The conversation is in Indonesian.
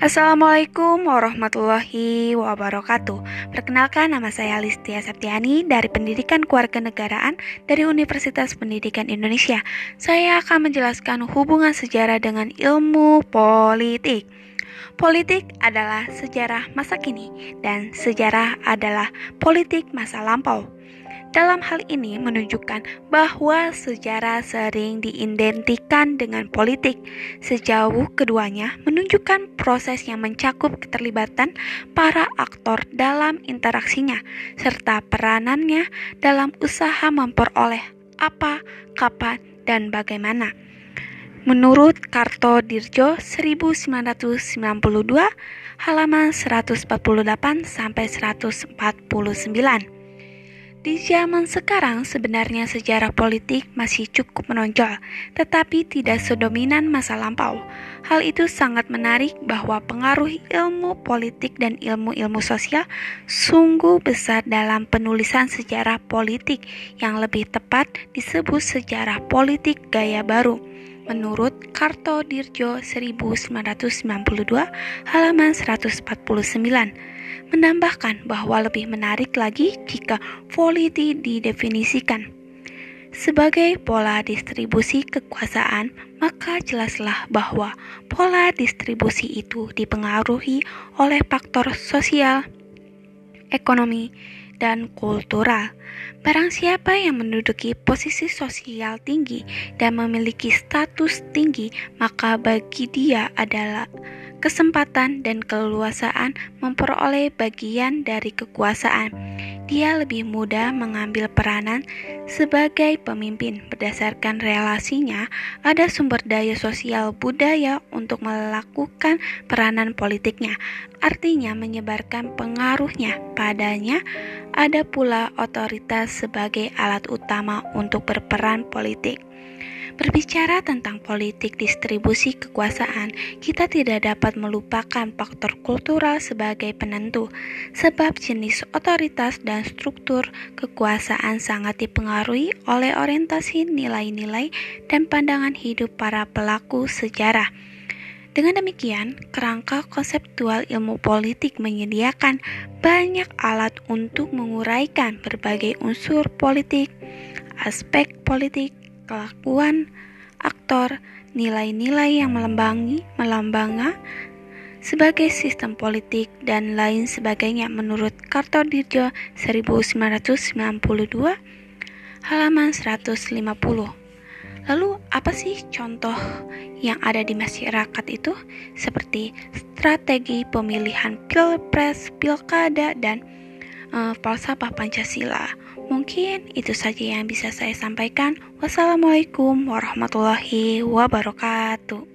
Assalamualaikum warahmatullahi wabarakatuh. Perkenalkan nama saya Listia Septiani dari Pendidikan Kewarganegaraan dari Universitas Pendidikan Indonesia. Saya akan menjelaskan hubungan sejarah dengan ilmu politik. Politik adalah sejarah masa kini dan sejarah adalah politik masa lampau. Dalam hal ini menunjukkan bahwa sejarah sering diidentikan dengan politik. Sejauh keduanya menunjukkan proses yang mencakup keterlibatan para aktor dalam interaksinya serta peranannya dalam usaha memperoleh apa, kapan, dan bagaimana. Menurut Karto Dirjo 1992 halaman 148 sampai 149. Di zaman sekarang sebenarnya sejarah politik masih cukup menonjol, tetapi tidak sedominan masa lampau. Hal itu sangat menarik bahwa pengaruh ilmu politik dan ilmu-ilmu sosial sungguh besar dalam penulisan sejarah politik yang lebih tepat disebut sejarah politik gaya baru menurut Karto Dirjo 1992 halaman 149 menambahkan bahwa lebih menarik lagi jika politi didefinisikan. Sebagai pola distribusi kekuasaan, maka jelaslah bahwa pola distribusi itu dipengaruhi oleh faktor sosial, ekonomi, dan kultural. Barang siapa yang menduduki posisi sosial tinggi dan memiliki status tinggi, maka bagi dia adalah kesempatan dan keleluasaan memperoleh bagian dari kekuasaan. Dia lebih mudah mengambil peranan sebagai pemimpin berdasarkan relasinya ada sumber daya sosial budaya untuk melakukan peranan politiknya. Artinya menyebarkan pengaruhnya padanya ada pula otoritas sebagai alat utama untuk berperan politik. Berbicara tentang politik distribusi kekuasaan, kita tidak dapat melupakan faktor kultural sebagai penentu, sebab jenis otoritas dan struktur kekuasaan sangat dipengaruhi oleh orientasi nilai-nilai dan pandangan hidup para pelaku sejarah. Dengan demikian, kerangka konseptual ilmu politik menyediakan banyak alat untuk menguraikan berbagai unsur politik, aspek politik, kelakuan aktor, nilai-nilai yang melembangi, melambanga sebagai sistem politik dan lain sebagainya menurut Kartodirjo 1992 halaman 150. Lalu apa sih contoh yang ada di masyarakat itu seperti strategi pemilihan pilpres, pilkada dan uh, falsafah Pancasila. Mungkin itu saja yang bisa saya sampaikan. Wassalamualaikum warahmatullahi wabarakatuh.